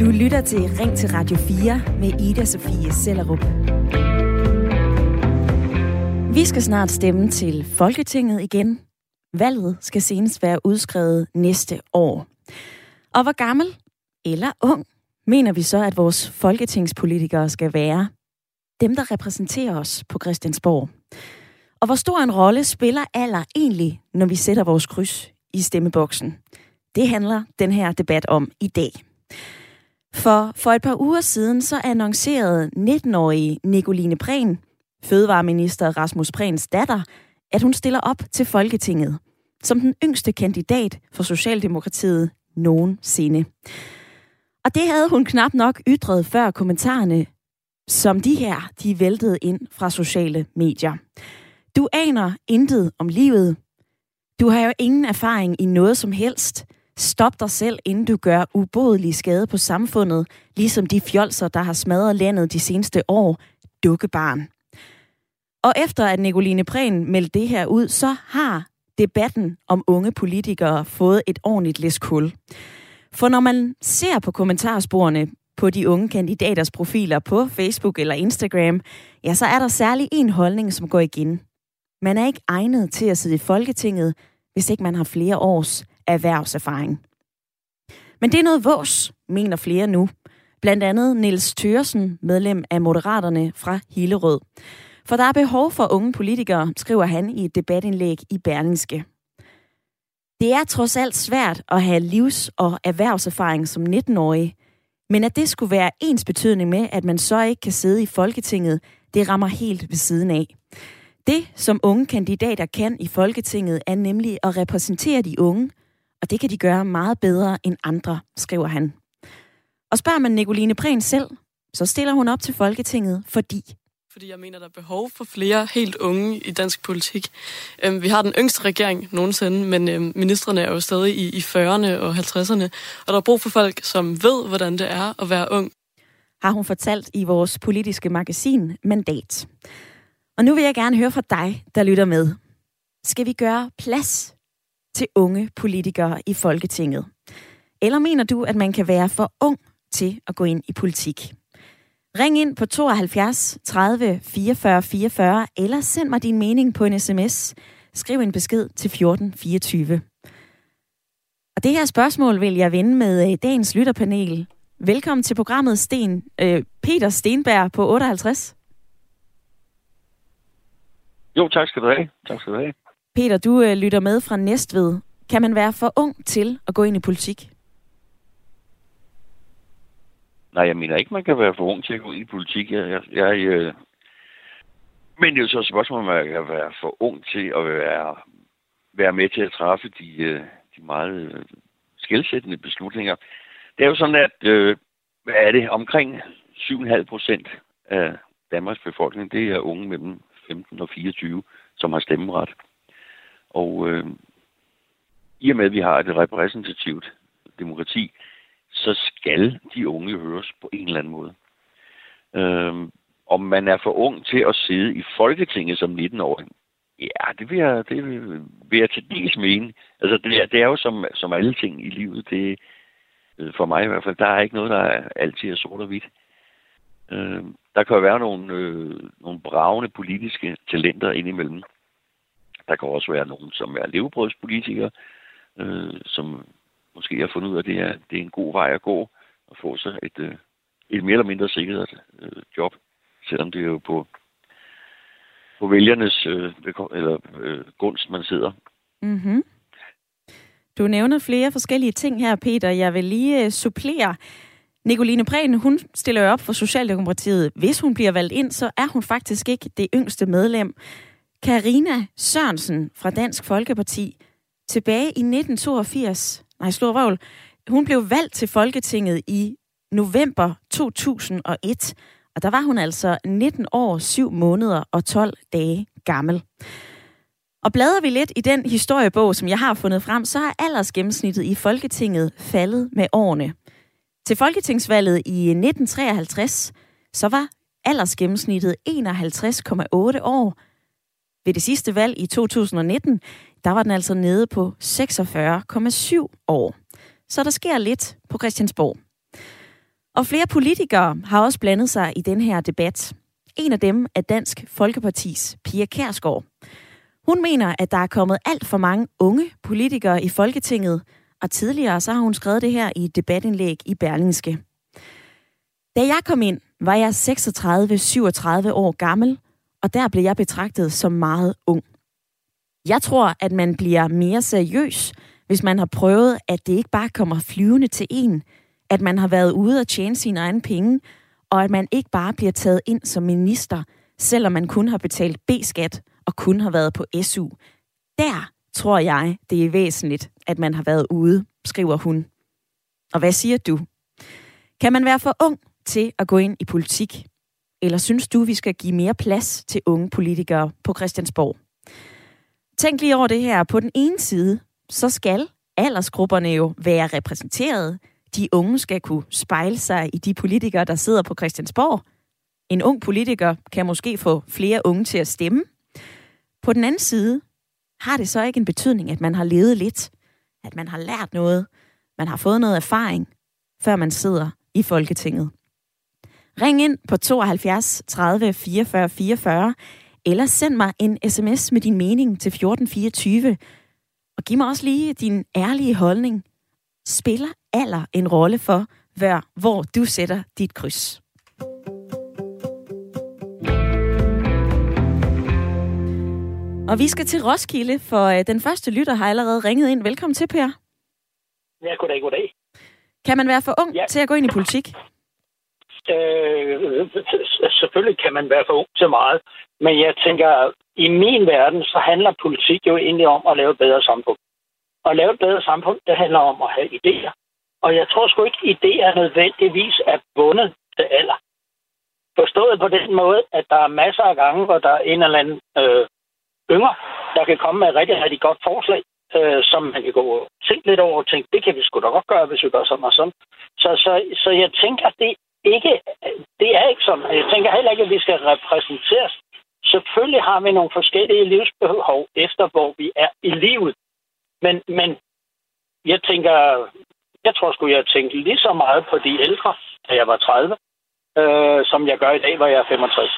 Du lytter til Ring til Radio 4 med Ida Sofie Sellerup. Vi skal snart stemme til Folketinget igen. Valget skal senest være udskrevet næste år. Og hvor gammel eller ung mener vi så, at vores folketingspolitikere skal være? Dem, der repræsenterer os på Christiansborg. Og hvor stor en rolle spiller alder egentlig, når vi sætter vores kryds i stemmeboksen? Det handler den her debat om i dag. For for et par uger siden så annoncerede 19-årige Nicoline Prehn, fødevareminister Rasmus Prehns datter, at hun stiller op til Folketinget som den yngste kandidat for Socialdemokratiet nogensinde. Og det havde hun knap nok ytret før kommentarerne, som de her, de væltede ind fra sociale medier. Du aner intet om livet. Du har jo ingen erfaring i noget som helst. Stop dig selv, inden du gør ubodelig skade på samfundet, ligesom de fjolser, der har smadret landet de seneste år. Dukkebarn. Og efter at Nicoline Prehn meldte det her ud, så har debatten om unge politikere fået et ordentligt læs kul. For når man ser på kommentarsporene på de unge kandidaters profiler på Facebook eller Instagram, ja, så er der særlig en holdning, som går igen. Man er ikke egnet til at sidde i Folketinget, hvis ikke man har flere års erhvervserfaring. Men det er noget vås, mener flere nu. Blandt andet Niels Thørsen, medlem af Moderaterne fra Hillerød. For der er behov for unge politikere, skriver han i et debatindlæg i Berlingske. Det er trods alt svært at have livs- og erhvervserfaring som 19-årig, men at det skulle være ens betydning med, at man så ikke kan sidde i Folketinget, det rammer helt ved siden af. Det, som unge kandidater kan i Folketinget, er nemlig at repræsentere de unge, og det kan de gøre meget bedre end andre, skriver han. Og spørger man Nicoline Prehn selv, så stiller hun op til Folketinget, fordi fordi jeg mener, der er behov for flere helt unge i dansk politik. Øhm, vi har den yngste regering nogensinde, men øhm, ministerne er jo stadig i, i 40'erne og 50'erne, og der er brug for folk, som ved, hvordan det er at være ung. Har hun fortalt i vores politiske magasin Mandat. Og nu vil jeg gerne høre fra dig, der lytter med. Skal vi gøre plads til unge politikere i Folketinget? Eller mener du, at man kan være for ung til at gå ind i politik? Ring ind på 72 30 44 44, eller send mig din mening på en sms. Skriv en besked til 14 24. Og det her spørgsmål vil jeg vende med øh, dagens lytterpanel. Velkommen til programmet Sten, øh, Peter Stenberg på 58. Jo, tak skal du have. Tak skal du have. Peter, du øh, lytter med fra Næstved. Kan man være for ung til at gå ind i politik? Nej, jeg mener ikke, man kan være for ung til at gå ind i politik. Jeg, jeg, jeg, øh... Men det er jo så et spørgsmål, om man kan være for ung til at være, være med til at træffe de, øh, de meget øh, skældsættende beslutninger. Det er jo sådan, at øh, hvad er det? omkring 7,5 procent af Danmarks befolkning, det er unge mellem 15 og 24, som har stemmeret. Og øh, i og med, at vi har et repræsentativt demokrati, så skal de unge høres på en eller anden måde. Øh, om man er for ung til at sidde i Folketinget som 19-årig, ja, det vil jeg, det vil jeg til dels mene. Altså, det er, det er jo som, som alle ting i livet, det øh, for mig i hvert fald, der er ikke noget, der er altid er sort og hvidt. Øh, der kan jo være nogle, øh, nogle bravende politiske talenter indimellem. Der kan også være nogen, som er levebrødspolitikere, øh, som måske har fundet ud af, at det er, det er en god vej at gå og få sig et, øh, et mere eller mindre sikret øh, job, selvom det er jo på, på vælgernes øh, eller, øh, gunst, man sidder. Mm-hmm. Du nævner flere forskellige ting her, Peter. Jeg vil lige øh, supplere. Nicoline Prehn, hun stiller jo op for Socialdemokratiet. Hvis hun bliver valgt ind, så er hun faktisk ikke det yngste medlem. Karina Sørensen fra Dansk Folkeparti. Tilbage i 1982, nej, slår røvl, hun blev valgt til Folketinget i november 2001, og der var hun altså 19 år, 7 måneder og 12 dage gammel. Og bladrer vi lidt i den historiebog, som jeg har fundet frem, så er aldersgennemsnittet i Folketinget faldet med årene. Til folketingsvalget i 1953, så var aldersgennemsnittet 51,8 år. Ved det sidste valg i 2019, der var den altså nede på 46,7 år. så der sker lidt på Christiansborg. Og flere politikere har også blandet sig i den her debat. En af dem er Dansk Folkepartis Pia Kærsgaard. Hun mener, at der er kommet alt for mange unge politikere i Folketinget, og tidligere så har hun skrevet det her i et debatindlæg i Berlingske. Da jeg kom ind, var jeg 36-37 år gammel, og der blev jeg betragtet som meget ung. Jeg tror, at man bliver mere seriøs, hvis man har prøvet, at det ikke bare kommer flyvende til en, at man har været ude og tjene sine egne penge, og at man ikke bare bliver taget ind som minister, selvom man kun har betalt B-skat og kun har været på SU. Der tror jeg, det er væsentligt, at man har været ude, skriver hun. Og hvad siger du? Kan man være for ung til at gå ind i politik? Eller synes du, vi skal give mere plads til unge politikere på Christiansborg? Tænk lige over det her. På den ene side, så skal aldersgrupperne jo være repræsenteret. De unge skal kunne spejle sig i de politikere, der sidder på Christiansborg. En ung politiker kan måske få flere unge til at stemme. På den anden side har det så ikke en betydning, at man har levet lidt, at man har lært noget, man har fået noget erfaring, før man sidder i Folketinget. Ring ind på 72 30 44 44, eller send mig en sms med din mening til 1424, og giv mig også lige din ærlige holdning. Spiller alder en rolle for, hvor, hvor du sætter dit kryds? Og vi skal til Roskilde, for øh, den første lytter har allerede ringet ind. Velkommen til, Per. Ja, goddag, goddag. Kan man være for ung ja. til at gå ind i politik? Øh, selvfølgelig kan man være for ung til meget, men jeg tænker, i min verden, så handler politik jo egentlig om at lave et bedre samfund. At lave et bedre samfund, det handler om at have idéer. Og jeg tror sgu ikke, idéer nødvendigvis er bundet til alder. Forstået på den måde, at der er masser af gange, hvor der er en eller anden øh, yngre, der kan komme med et rigtig, rigtig godt forslag, øh, som man kan gå og tænke lidt over og tænke, det kan vi sgu da godt gøre, hvis vi gør sådan og sådan. Så, så, så jeg tænker, det ikke, det er ikke sådan. Jeg tænker heller ikke, at vi skal repræsenteres. Selvfølgelig har vi nogle forskellige livsbehov efter, hvor vi er i livet. Men, men jeg tænker, jeg tror sgu, jeg tænkte lige så meget på de ældre, da jeg var 30, øh, som jeg gør i dag, hvor jeg er 65.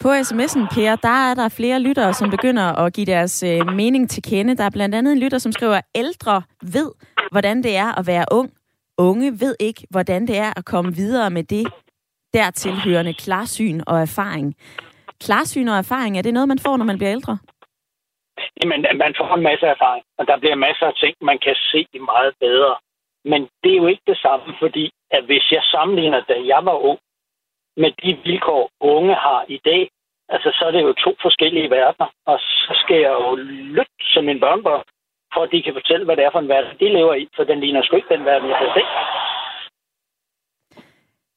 På sms'en, Per, der er der flere lyttere, som begynder at give deres øh, mening til kende. Der er blandt andet en lytter, som skriver, ældre ved, hvordan det er at være ung. Unge ved ikke, hvordan det er at komme videre med det dertilhørende klarsyn og erfaring. Klarsyn og erfaring, er det noget, man får, når man bliver ældre? Jamen, man får en masse erfaring, og der bliver masser af ting, man kan se meget bedre. Men det er jo ikke det samme, fordi at hvis jeg sammenligner, da jeg var ung, med de vilkår, unge har i dag, altså så er det jo to forskellige verdener. Og så skal jeg jo lytte som min børnebørn, for at de kan fortælle, hvad det er for en verden, de lever i, for den ligner sgu ikke den verden, jeg har set.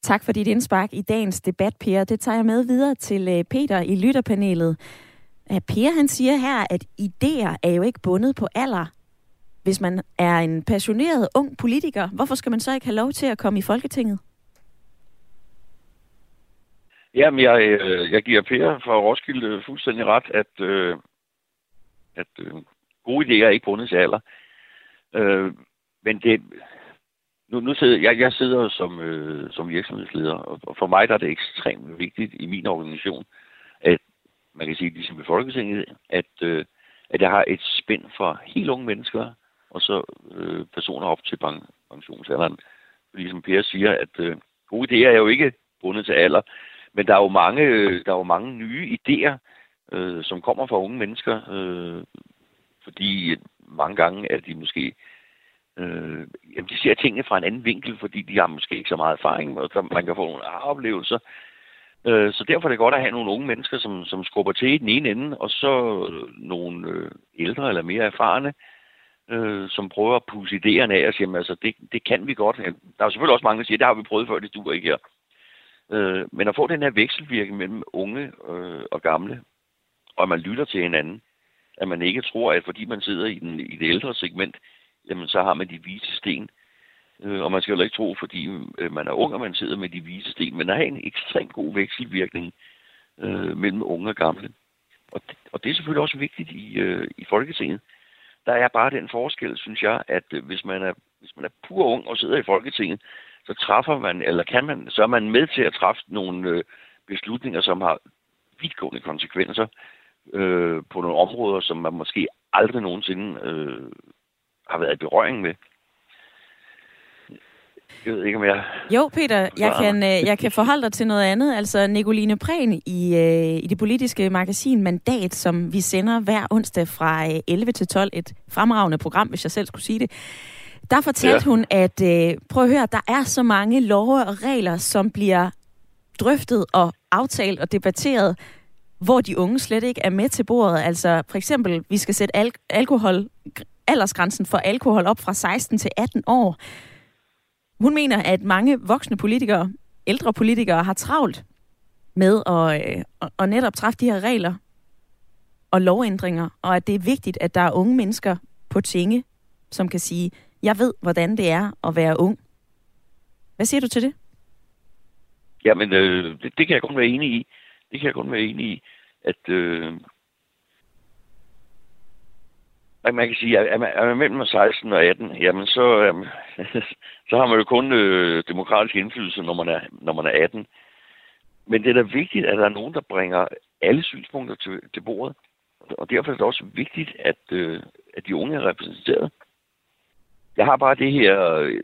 Tak for dit indspark i dagens debat, Per. Det tager jeg med videre til øh, Peter i lytterpanelet. Per han siger her, at idéer er jo ikke bundet på alder. Hvis man er en passioneret ung politiker, hvorfor skal man så ikke have lov til at komme i Folketinget? Jamen, jeg, øh, jeg giver Per fra Roskilde fuldstændig ret, at, øh, at øh, gode idéer er ikke bundet til alder. Øh, men det, nu, nu sidder, jeg, jeg sidder som, øh, som virksomhedsleder, og for mig der er det ekstremt vigtigt i min organisation, at man kan sige, ligesom i Folketinget, at, øh, at jeg har et spænd for helt unge mennesker, og så øh, personer op til pensionsalderen. Fordi som Per siger, at øh, gode idéer er jo ikke bundet til alder. Men der er jo mange, øh, der er jo mange nye idéer, øh, som kommer fra unge mennesker, øh, fordi øh, mange gange er de måske øh, jamen, de ser tingene fra en anden vinkel, fordi de har måske ikke så meget erfaring, og så man kan få nogle oplevelser. Øh, så derfor er det godt at have nogle unge mennesker, som, som skubber til i den ene ende, og så øh, nogle øh, ældre eller mere erfarne, øh, som prøver at pusse idéerne af og siger, altså det, det kan vi godt. Der er selvfølgelig også mange, der siger, det har vi prøvet før, det duer ikke her. Øh, men at få den her vekselvirkning mellem unge øh, og gamle, og at man lytter til hinanden, at man ikke tror, at fordi man sidder i, den, i det ældre segment, jamen så har man de vise sten. Øh, og man skal jo ikke tro, fordi øh, man er ung, og man sidder med de vise sten, men der er en ekstremt god vekselvirkning øh, mellem unge og gamle. Og det, og det er selvfølgelig også vigtigt i, øh, i Folketinget. der er bare den forskel, synes jeg, at øh, hvis man er, hvis man er pur ung og sidder i Folketinget, så træffer man, eller kan man, så er man med til at træffe nogle øh, beslutninger, som har vidtgående konsekvenser øh, på nogle områder, som man måske aldrig nogensinde øh, har været i berøring med. Jeg ved ikke, om jeg... Jo, Peter, jeg kan, øh, jeg kan forholde dig til noget andet. Altså, Nicoline Prehn i, øh, i det politiske magasin Mandat, som vi sender hver onsdag fra 11 til 12, et fremragende program, hvis jeg selv skulle sige det. Der fortalte ja. hun, at øh, prøv at høre, der er så mange love og regler, som bliver drøftet og aftalt og debatteret, hvor de unge slet ikke er med til bordet. Altså for eksempel, vi skal sætte al- alkohol, aldersgrænsen for alkohol op fra 16 til 18 år. Hun mener, at mange voksne politikere, ældre politikere, har travlt med at, øh, at netop træffe de her regler og lovændringer, og at det er vigtigt, at der er unge mennesker på tinge, som kan sige, jeg ved, hvordan det er at være ung. Hvad siger du til det? Jamen, øh, det, det kan jeg kun være enig i. Det kan jeg kun være enig i, at øh, man kan sige, at er man, er man mellem 16 og 18, jamen så, øh, så har man jo kun øh, demokratisk indflydelse, når man, er, når man er 18. Men det er da vigtigt, at der er nogen, der bringer alle synspunkter til, til bordet. Og derfor er det også vigtigt, at, øh, at de unge er repræsenteret. Jeg har bare det her, øh,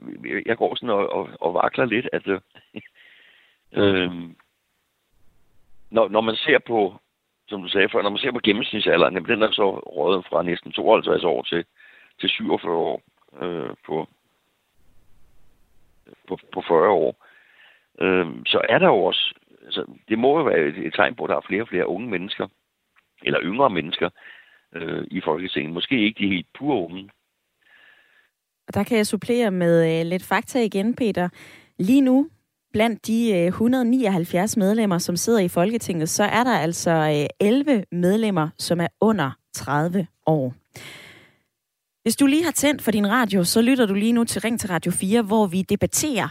jeg går sådan og, og, og vakler lidt, at øh, øh, når, når man ser på, som du sagde før, når man ser på gennemsnitsalderen, jamen den er så rådet fra næsten 52 år til, til 47 år øh, på, på, på 40 år. Øh, så er der jo også, altså, det må jo være et, et tegn på, at der er flere og flere unge mennesker, eller yngre mennesker øh, i Folketinget. Måske ikke de helt pure unge. Og der kan jeg supplere med øh, lidt fakta igen, Peter. Lige nu, blandt de øh, 179 medlemmer, som sidder i Folketinget, så er der altså øh, 11 medlemmer, som er under 30 år. Hvis du lige har tændt for din radio, så lytter du lige nu til Ring til Radio 4, hvor vi debatterer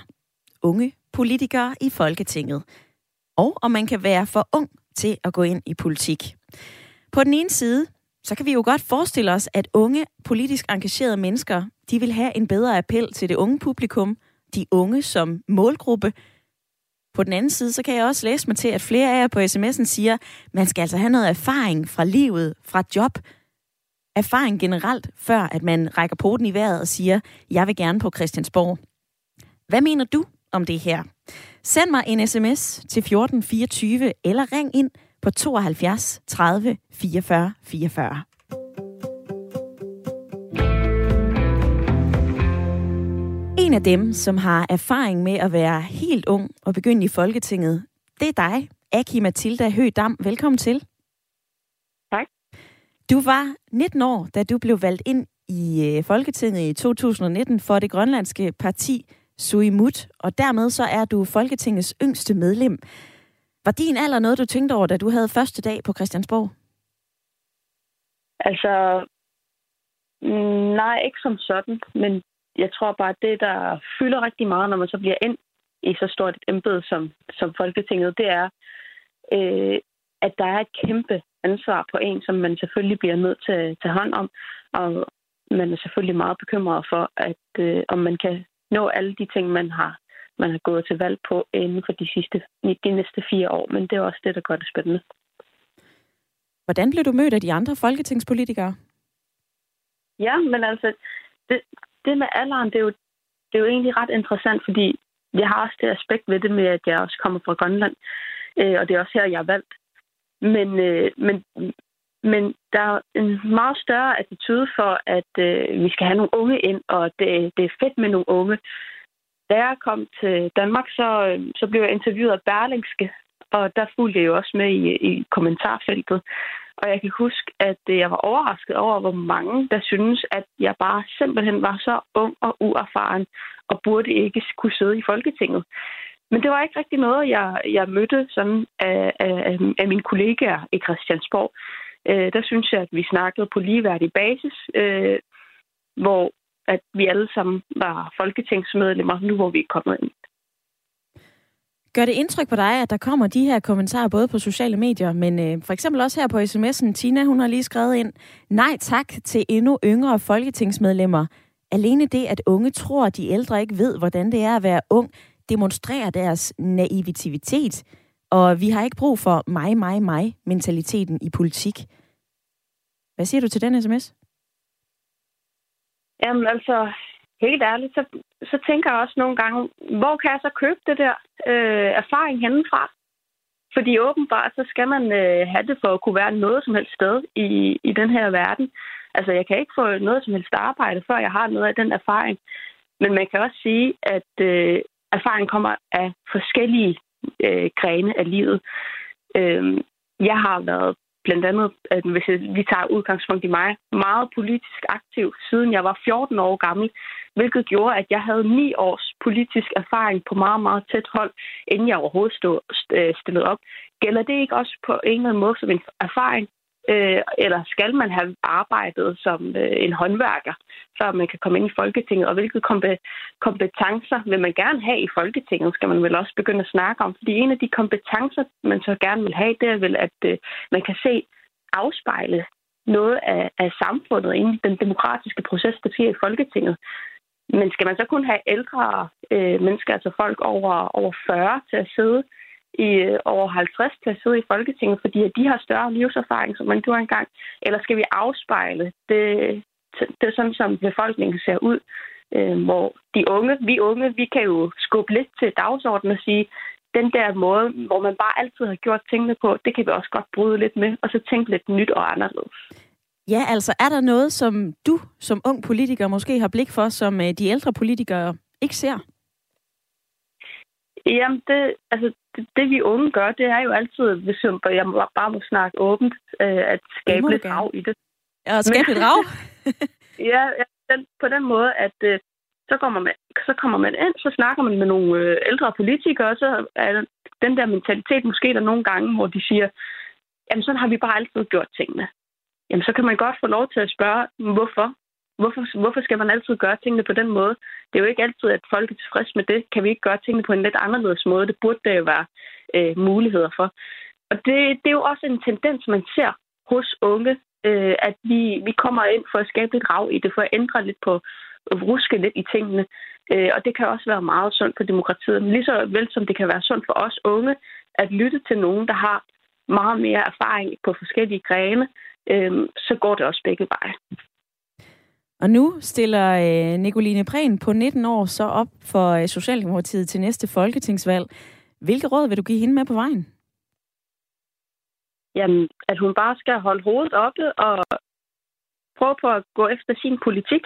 unge politikere i Folketinget. Og om man kan være for ung til at gå ind i politik. På den ene side, så kan vi jo godt forestille os, at unge politisk engagerede mennesker, de vil have en bedre appel til det unge publikum, de unge som målgruppe, på den anden side, så kan jeg også læse mig til, at flere af jer på sms'en siger, man skal altså have noget erfaring fra livet, fra job, erfaring generelt, før at man rækker poten i vejret og siger, jeg vil gerne på Christiansborg. Hvad mener du om det her? Send mig en sms til 1424 eller ring ind på 72 30 44 44. En af dem, som har erfaring med at være helt ung og begynde i Folketinget, det er dig, Aki Mathilda Høgdam. Velkommen til. Tak. Du var 19 år, da du blev valgt ind i øh, Folketinget i 2019 for det grønlandske parti Suimut, og dermed så er du Folketingets yngste medlem. Var din alder noget, du tænkte over, da du havde første dag på Christiansborg? Altså, mm, nej, ikke som sådan, men jeg tror bare, at det, der fylder rigtig meget, når man så bliver ind i så stort et embede som, som Folketinget, det er, øh, at der er et kæmpe ansvar på en, som man selvfølgelig bliver nødt til at tage hånd om. Og man er selvfølgelig meget bekymret for, at øh, om man kan nå alle de ting, man har, man har gået til valg på inden for de, sidste, de næste fire år. Men det er også det, der gør det spændende. Hvordan blev du mødt af de andre folketingspolitikere? Ja, men altså, det, det med alderen, det er, jo, det er jo egentlig ret interessant, fordi jeg har også det aspekt ved det med, at jeg også kommer fra Grønland, øh, og det er også her, jeg er valgt. Men, øh, men, men der er en meget større attitude for, at øh, vi skal have nogle unge ind, og det, det er fedt med nogle unge. Da jeg kom til Danmark, så, øh, så blev jeg interviewet af Berlingske, og der fulgte jeg jo også med i, i kommentarfeltet. Og jeg kan huske, at øh, jeg var overrasket over, hvor mange, der synes, at jeg bare simpelthen var så ung og uerfaren, og burde ikke kunne sidde i Folketinget. Men det var ikke rigtig noget, jeg, jeg mødte sådan af, af, af mine kollegaer i Christiansborg. Øh, der synes jeg, at vi snakkede på ligeværdig basis, øh, hvor at vi alle sammen var folketingsmedlemmer, nu hvor vi er kommet ind. Gør det indtryk på dig, at der kommer de her kommentarer både på sociale medier, men øh, for eksempel også her på sms'en. Tina, hun har lige skrevet ind, nej tak til endnu yngre folketingsmedlemmer. Alene det, at unge tror, at de ældre ikke ved, hvordan det er at være ung, demonstrerer deres naivitet. Og vi har ikke brug for mig, mig, mig mentaliteten i politik. Hvad siger du til den sms? Jamen altså, helt ærligt, så, så tænker jeg også nogle gange, hvor kan jeg så købe det der øh, erfaring hendenfra? Fordi åbenbart, så skal man øh, have det for at kunne være noget som helst sted i, i den her verden. Altså, jeg kan ikke få noget som helst arbejde, før jeg har noget af den erfaring. Men man kan også sige, at øh, erfaring kommer af forskellige øh, grene af livet. Øh, jeg har været blandt andet, at hvis vi tager udgangspunkt i mig, meget politisk aktiv, siden jeg var 14 år gammel, hvilket gjorde, at jeg havde ni års politisk erfaring på meget, meget tæt hold, inden jeg overhovedet stod, øh, stillede op. Gælder det ikke også på en eller anden måde som en erfaring, Øh, eller skal man have arbejdet som øh, en håndværker, før man kan komme ind i Folketinget? Og hvilke kompetencer vil man gerne have i Folketinget, skal man vel også begynde at snakke om. Fordi en af de kompetencer, man så gerne vil have, det er vel, at øh, man kan se afspejle noget af, af samfundet inden den demokratiske proces, der sker i Folketinget. Men skal man så kun have ældre øh, mennesker, altså folk over, over 40 til at sidde i øh, over 50 til at sidde i Folketinget, fordi at de har større livserfaring, som man gjorde engang? Eller skal vi afspejle det, det er sådan, som befolkningen ser ud? Øh, hvor de unge, vi unge, vi kan jo skubbe lidt til dagsordenen og sige, den der måde, hvor man bare altid har gjort tingene på, det kan vi også godt bryde lidt med, og så tænke lidt nyt og anderledes. Ja, altså er der noget, som du som ung politiker måske har blik for, som øh, de ældre politikere ikke ser? Jamen, det, altså, det, det vi unge gør, det er jo altid, hvis jeg, jeg bare må snakke åbent, øh, at skabe lidt rav i det. Ja, at skabe lidt rav? ja, ja den, på den måde, at øh, så, kommer man, så kommer man ind, så snakker man med nogle øh, ældre politikere, og så er den der mentalitet måske der nogle gange, hvor de siger, jamen sådan har vi bare altid gjort tingene. Jamen så kan man godt få lov til at spørge, hvorfor? Hvorfor, hvorfor skal man altid gøre tingene på den måde? Det er jo ikke altid, at folk er tilfreds med det. Kan vi ikke gøre tingene på en lidt anderledes måde? Det burde der jo være øh, muligheder for. Og det, det er jo også en tendens, man ser hos unge, øh, at vi, vi kommer ind for at skabe lidt rav i det, for at ændre lidt på, ruske lidt i tingene. Øh, og det kan også være meget sundt for demokratiet. Men lige så vel som det kan være sundt for os unge, at lytte til nogen, der har meget mere erfaring på forskellige grene, øh, så går det også begge veje. Og nu stiller øh, Nicoline Prehn på 19 år så op for øh, Socialdemokratiet til næste folketingsvalg. Hvilke råd vil du give hende med på vejen? Jamen, at hun bare skal holde hovedet oppe og prøve på at gå efter sin politik.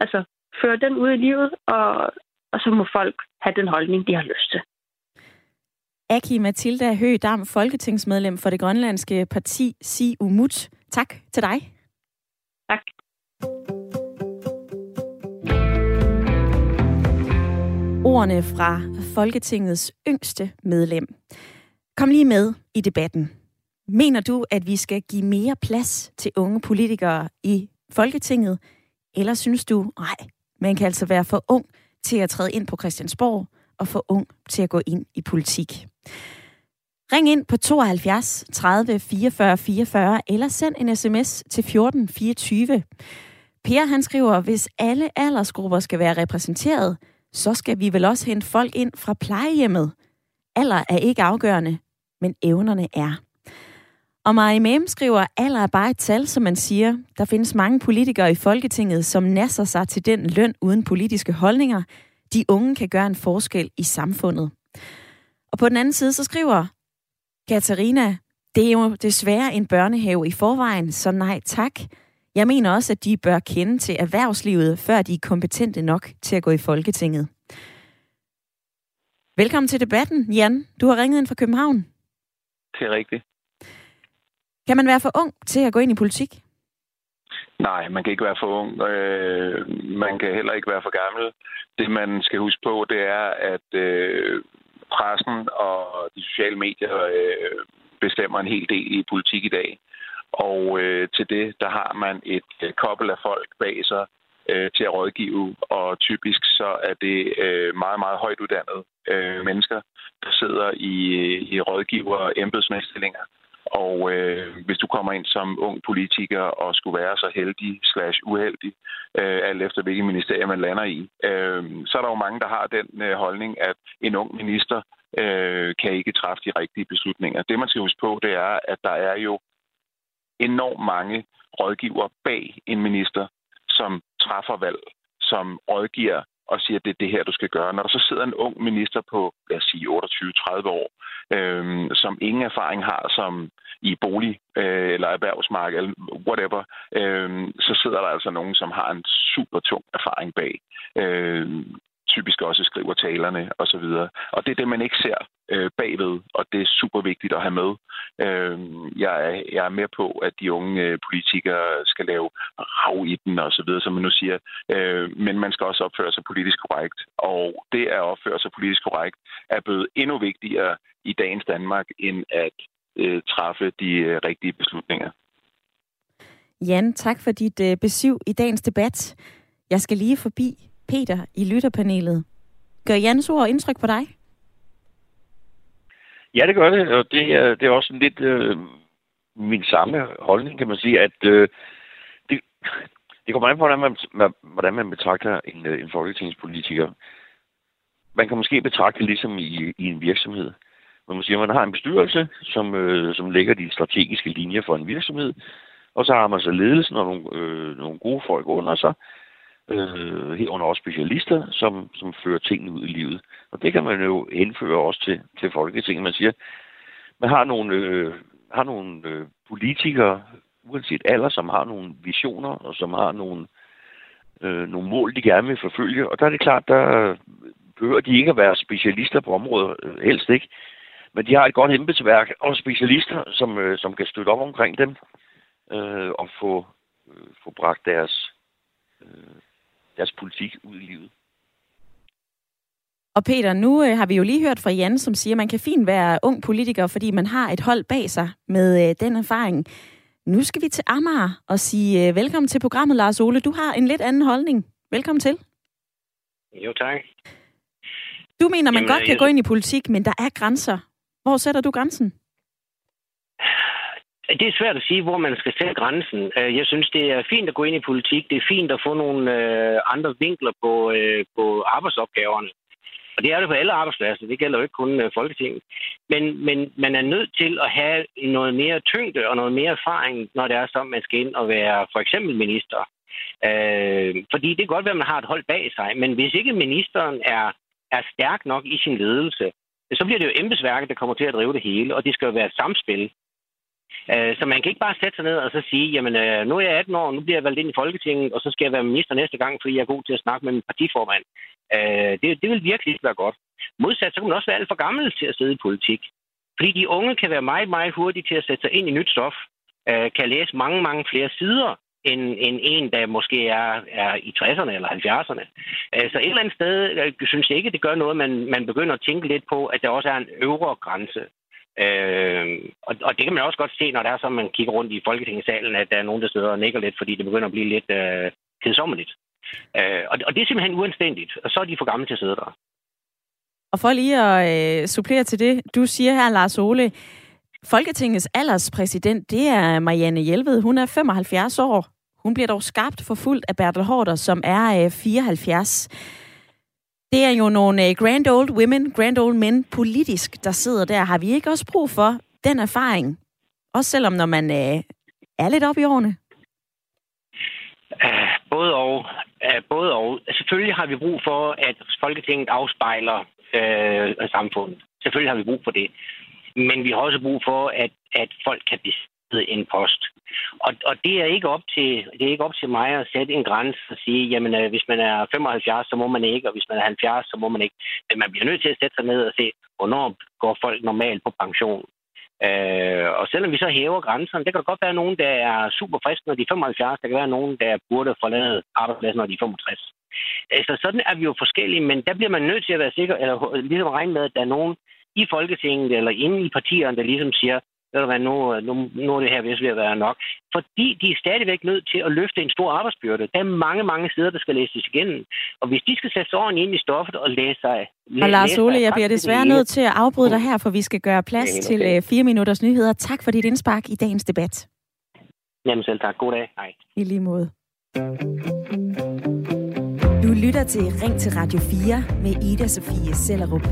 Altså, føre den ud i livet, og, og så må folk have den holdning, de har lyst til. Aki Mathilda Høgh folketingsmedlem for det grønlandske parti Siumut. Tak til dig. Tak. ordene fra Folketingets yngste medlem. Kom lige med i debatten. Mener du, at vi skal give mere plads til unge politikere i Folketinget? Eller synes du, nej, man kan altså være for ung til at træde ind på Christiansborg og for ung til at gå ind i politik? Ring ind på 72 30 44 44 eller send en sms til 14 24. Per han skriver, hvis alle aldersgrupper skal være repræsenteret, så skal vi vel også hente folk ind fra plejehjemmet. Alder er ikke afgørende, men evnerne er. Og Marie Mem skriver, alder er bare et tal, som man siger. Der findes mange politikere i Folketinget, som nasser sig til den løn uden politiske holdninger. De unge kan gøre en forskel i samfundet. Og på den anden side, så skriver Katarina, det er jo desværre en børnehave i forvejen, så nej tak. Jeg mener også, at de bør kende til erhvervslivet, før de er kompetente nok til at gå i Folketinget. Velkommen til debatten, Jan. Du har ringet ind fra København. Det er rigtigt. Kan man være for ung til at gå ind i politik? Nej, man kan ikke være for ung. Øh, man kan heller ikke være for gammel. Det, man skal huske på, det er, at øh, pressen og de sociale medier øh, bestemmer en hel del i politik i dag. Og øh, til det, der har man et øh, kobbel af folk bag sig, øh, til at rådgive, og typisk så er det øh, meget, meget højt uddannede øh, mennesker, der sidder i, øh, i rådgiver- og embedsmændstillinger. Og øh, hvis du kommer ind som ung politiker og skulle være så heldig slash uheldig, øh, alt efter hvilket ministerium man lander i, øh, så er der jo mange, der har den øh, holdning, at en ung minister øh, kan ikke træffe de rigtige beslutninger. Det, man skal huske på, det er, at der er jo enormt mange rådgiver bag en minister, som træffer valg, som rådgiver og siger, at det er det her, du skal gøre. Når der så sidder en ung minister på, lad os sige, 28-30 år, øh, som ingen erfaring har som i bolig øh, eller erhvervsmarked, eller whatever, øh, så sidder der altså nogen, som har en super tung erfaring bag. Øh, typisk også skriver talerne osv. Og, og det er det, man ikke ser øh, bagved, og det er super vigtigt at have med. Øh, jeg, er, jeg er med på, at de unge øh, politikere skal lave rav i den og så videre, som man nu siger. Øh, men man skal også opføre sig politisk korrekt. Og det at opføre sig politisk korrekt er blevet endnu vigtigere i dagens Danmark, end at øh, træffe de øh, rigtige beslutninger. Jan, tak for dit øh, besøg i dagens debat. Jeg skal lige forbi Peter i lytterpanelet. Gør Jans ord indtryk på dig? Ja, det gør det, og det er, det er også lidt øh, min samme holdning, kan man sige, at øh, det, det kommer an på, hvordan man, hvordan man betragter en, øh, en folketingspolitiker. Man kan måske betragte det ligesom i, i en virksomhed. Man siger, at man har en bestyrelse, som, øh, som lægger de strategiske linjer for en virksomhed, og så har man så ledelsen og nogle, øh, nogle gode folk under sig, øh, herunder også specialister, som, som fører tingene ud i livet. Og det kan man jo indføre også til, til Folketinget. Man siger, man har nogle, øh, har nogle øh, politikere, uanset alder, som har nogle visioner, og som har nogle, øh, nogle mål, de gerne vil forfølge. Og der er det klart, der behøver de ikke at være specialister på området, øh, helst ikke. Men de har et godt embedsværk og specialister, som, øh, som kan støtte op omkring dem øh, og få, øh, få bragt deres, øh, deres politik ud i livet. Og Peter, nu øh, har vi jo lige hørt fra Jan, som siger, at man kan fint være ung politiker, fordi man har et hold bag sig med øh, den erfaring. Nu skal vi til Amager og sige øh, velkommen til programmet, Lars Ole. Du har en lidt anden holdning. Velkommen til. Jo, tak. Du mener, man Jamen, godt kan jeg... gå ind i politik, men der er grænser. Hvor sætter du grænsen? Det er svært at sige, hvor man skal sætte grænsen. Øh, jeg synes, det er fint at gå ind i politik. Det er fint at få nogle øh, andre vinkler på, øh, på arbejdsopgaverne. Og det er det på alle arbejdspladser. Det gælder jo ikke kun Folketinget. Men, men man er nødt til at have noget mere tyngde og noget mere erfaring, når det er så, man skal ind og være for eksempel minister. Øh, fordi det kan godt være, at man har et hold bag sig, men hvis ikke ministeren er, er stærk nok i sin ledelse, så bliver det jo embedsværket, der kommer til at drive det hele, og det skal jo være et samspil. Øh, så man kan ikke bare sætte sig ned og så sige, jamen øh, nu er jeg 18 år, nu bliver jeg valgt ind i Folketinget, og så skal jeg være minister næste gang, fordi jeg er god til at snakke med min partiformand. Øh, det, det vil virkelig ikke være godt. Modsat, så kan man også være alt for gammel til at sidde i politik. Fordi de unge kan være meget, meget hurtige til at sætte sig ind i nyt stof, øh, kan læse mange, mange flere sider, end, end en, der måske er, er i 60'erne eller 70'erne. Så et eller andet sted synes jeg ikke, det gør noget, man, man begynder at tænke lidt på, at der også er en øvre grænse. Øh, og, og det kan man også godt se, når det er så, man kigger rundt i Folketingssalen, at der er nogen, der sidder og nikker lidt, fordi det begynder at blive lidt øh, kedsommeligt. Øh, og, og det er simpelthen uanstændigt, og så er de for gamle til at sidde der. Og for lige at øh, supplere til det, du siger her, Lars Ole, Folketingets alderspræsident, det er Marianne Hjelved. Hun er 75 år. Hun bliver dog skarpt forfulgt af Bertel Hårder, som er øh, 74. Det er jo nogle øh, grand old women, grand old men politisk, der sidder der. Har vi ikke også brug for den erfaring? Også selvom når man øh, er lidt op i årene? Uh, både og. Uh, både og. Selvfølgelig har vi brug for, at Folketinget afspejler uh, samfundet. Selvfølgelig har vi brug for det. Men vi har også brug for, at, at folk kan en post. Og, og det, er ikke op til, det er ikke op til mig at sætte en grænse og sige, jamen øh, hvis man er 75, så må man ikke, og hvis man er 70, så må man ikke. Men man bliver nødt til at sætte sig ned og se, hvornår går folk normalt på pension. Øh, og selvom vi så hæver grænserne, det kan godt være nogen, der er super friske, når de er 75. Der kan være nogen, der burde forlade arbejdspladsen, når de er 65. Altså sådan er vi jo forskellige, men der bliver man nødt til at være sikker, eller ligesom regne med, at der er nogen i Folketinget eller inde i partierne, der ligesom siger, ved du hvad, nu, nu, nu er det her vist ved at være nok. Fordi de er stadigvæk nødt til at løfte en stor arbejdsbyrde. Der er mange, mange sider, der skal læses igennem. Og hvis de skal sætte sig ind i stoffet og læse sig... Læ- og Lars Ole, jeg bliver desværre nødt til at afbryde dig her, for vi skal gøre plads okay. til uh, fire minutters nyheder. Tak for dit indspark i dagens debat. Jamen selv tak. God dag. Hej. I lige måde. Du lytter til Ring til Radio 4 med Ida Sofie Sellerup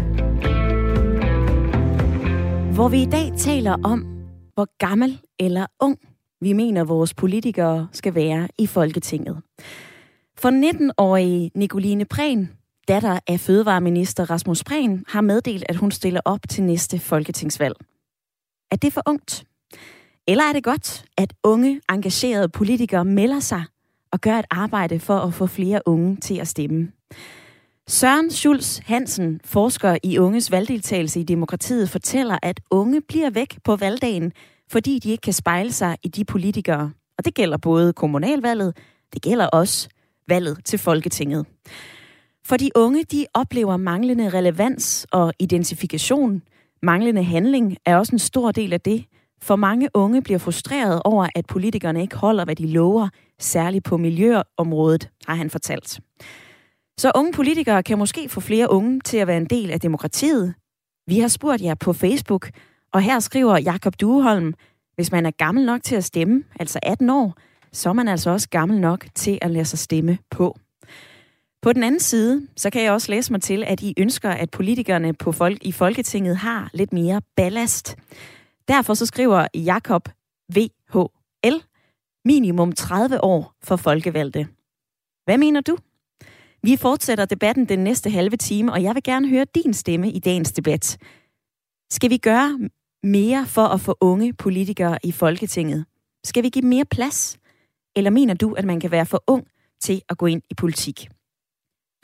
hvor vi i dag taler om, hvor gammel eller ung vi mener, vores politikere skal være i Folketinget. For 19-årige Nicoline Prehn, datter af fødevareminister Rasmus Prehn, har meddelt, at hun stiller op til næste folketingsvalg. Er det for ungt? Eller er det godt, at unge, engagerede politikere melder sig og gør et arbejde for at få flere unge til at stemme? Søren Schulz Hansen, forsker i unges valgdeltagelse i demokratiet, fortæller, at unge bliver væk på valgdagen, fordi de ikke kan spejle sig i de politikere. Og det gælder både kommunalvalget, det gælder også valget til Folketinget. For de unge, de oplever manglende relevans og identifikation. Manglende handling er også en stor del af det. For mange unge bliver frustreret over, at politikerne ikke holder, hvad de lover, særligt på miljøområdet, har han fortalt. Så unge politikere kan måske få flere unge til at være en del af demokratiet. Vi har spurgt jer på Facebook, og her skriver Jakob Dueholm, hvis man er gammel nok til at stemme, altså 18 år, så er man altså også gammel nok til at lade sig stemme på. På den anden side, så kan jeg også læse mig til, at I ønsker, at politikerne på folk, i Folketinget har lidt mere ballast. Derfor så skriver Jakob VHL minimum 30 år for folkevalgte. Hvad mener du? Vi fortsætter debatten den næste halve time, og jeg vil gerne høre din stemme i dagens debat. Skal vi gøre mere for at få unge politikere i Folketinget? Skal vi give mere plads? Eller mener du, at man kan være for ung til at gå ind i politik?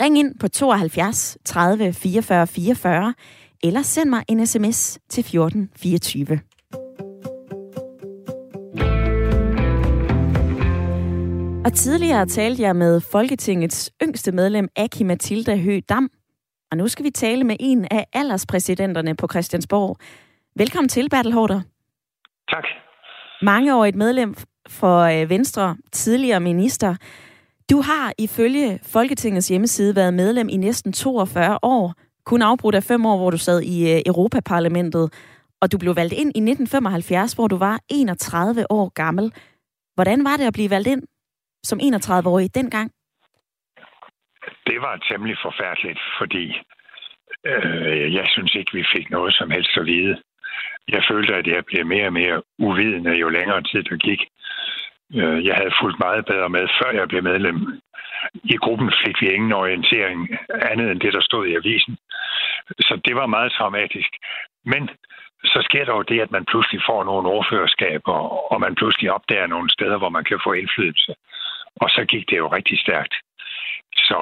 Ring ind på 72 30 44 44, eller send mig en sms til 1424. Og tidligere talte jeg med Folketingets yngste medlem, Aki Mathilda Høgh Dam. Og nu skal vi tale med en af alderspræsidenterne på Christiansborg. Velkommen til, Bertel Hårder. Tak. Mangeårigt medlem for øh, Venstre, tidligere minister. Du har ifølge Folketingets hjemmeside været medlem i næsten 42 år. Kun afbrudt af fem år, hvor du sad i øh, Europaparlamentet. Og du blev valgt ind i 1975, hvor du var 31 år gammel. Hvordan var det at blive valgt ind? Som 31-årig dengang? Det var temmelig forfærdeligt, fordi øh, jeg synes ikke, vi fik noget som helst at vide. Jeg følte, at jeg blev mere og mere uvidende, jo længere tid der gik. Øh, jeg havde fulgt meget bedre med, før jeg blev medlem. I gruppen fik vi ingen orientering andet end det, der stod i avisen. Så det var meget traumatisk. Men så sker der jo det, at man pludselig får nogle ordførerskaber, og man pludselig opdager nogle steder, hvor man kan få indflydelse. Og så gik det jo rigtig stærkt. Så,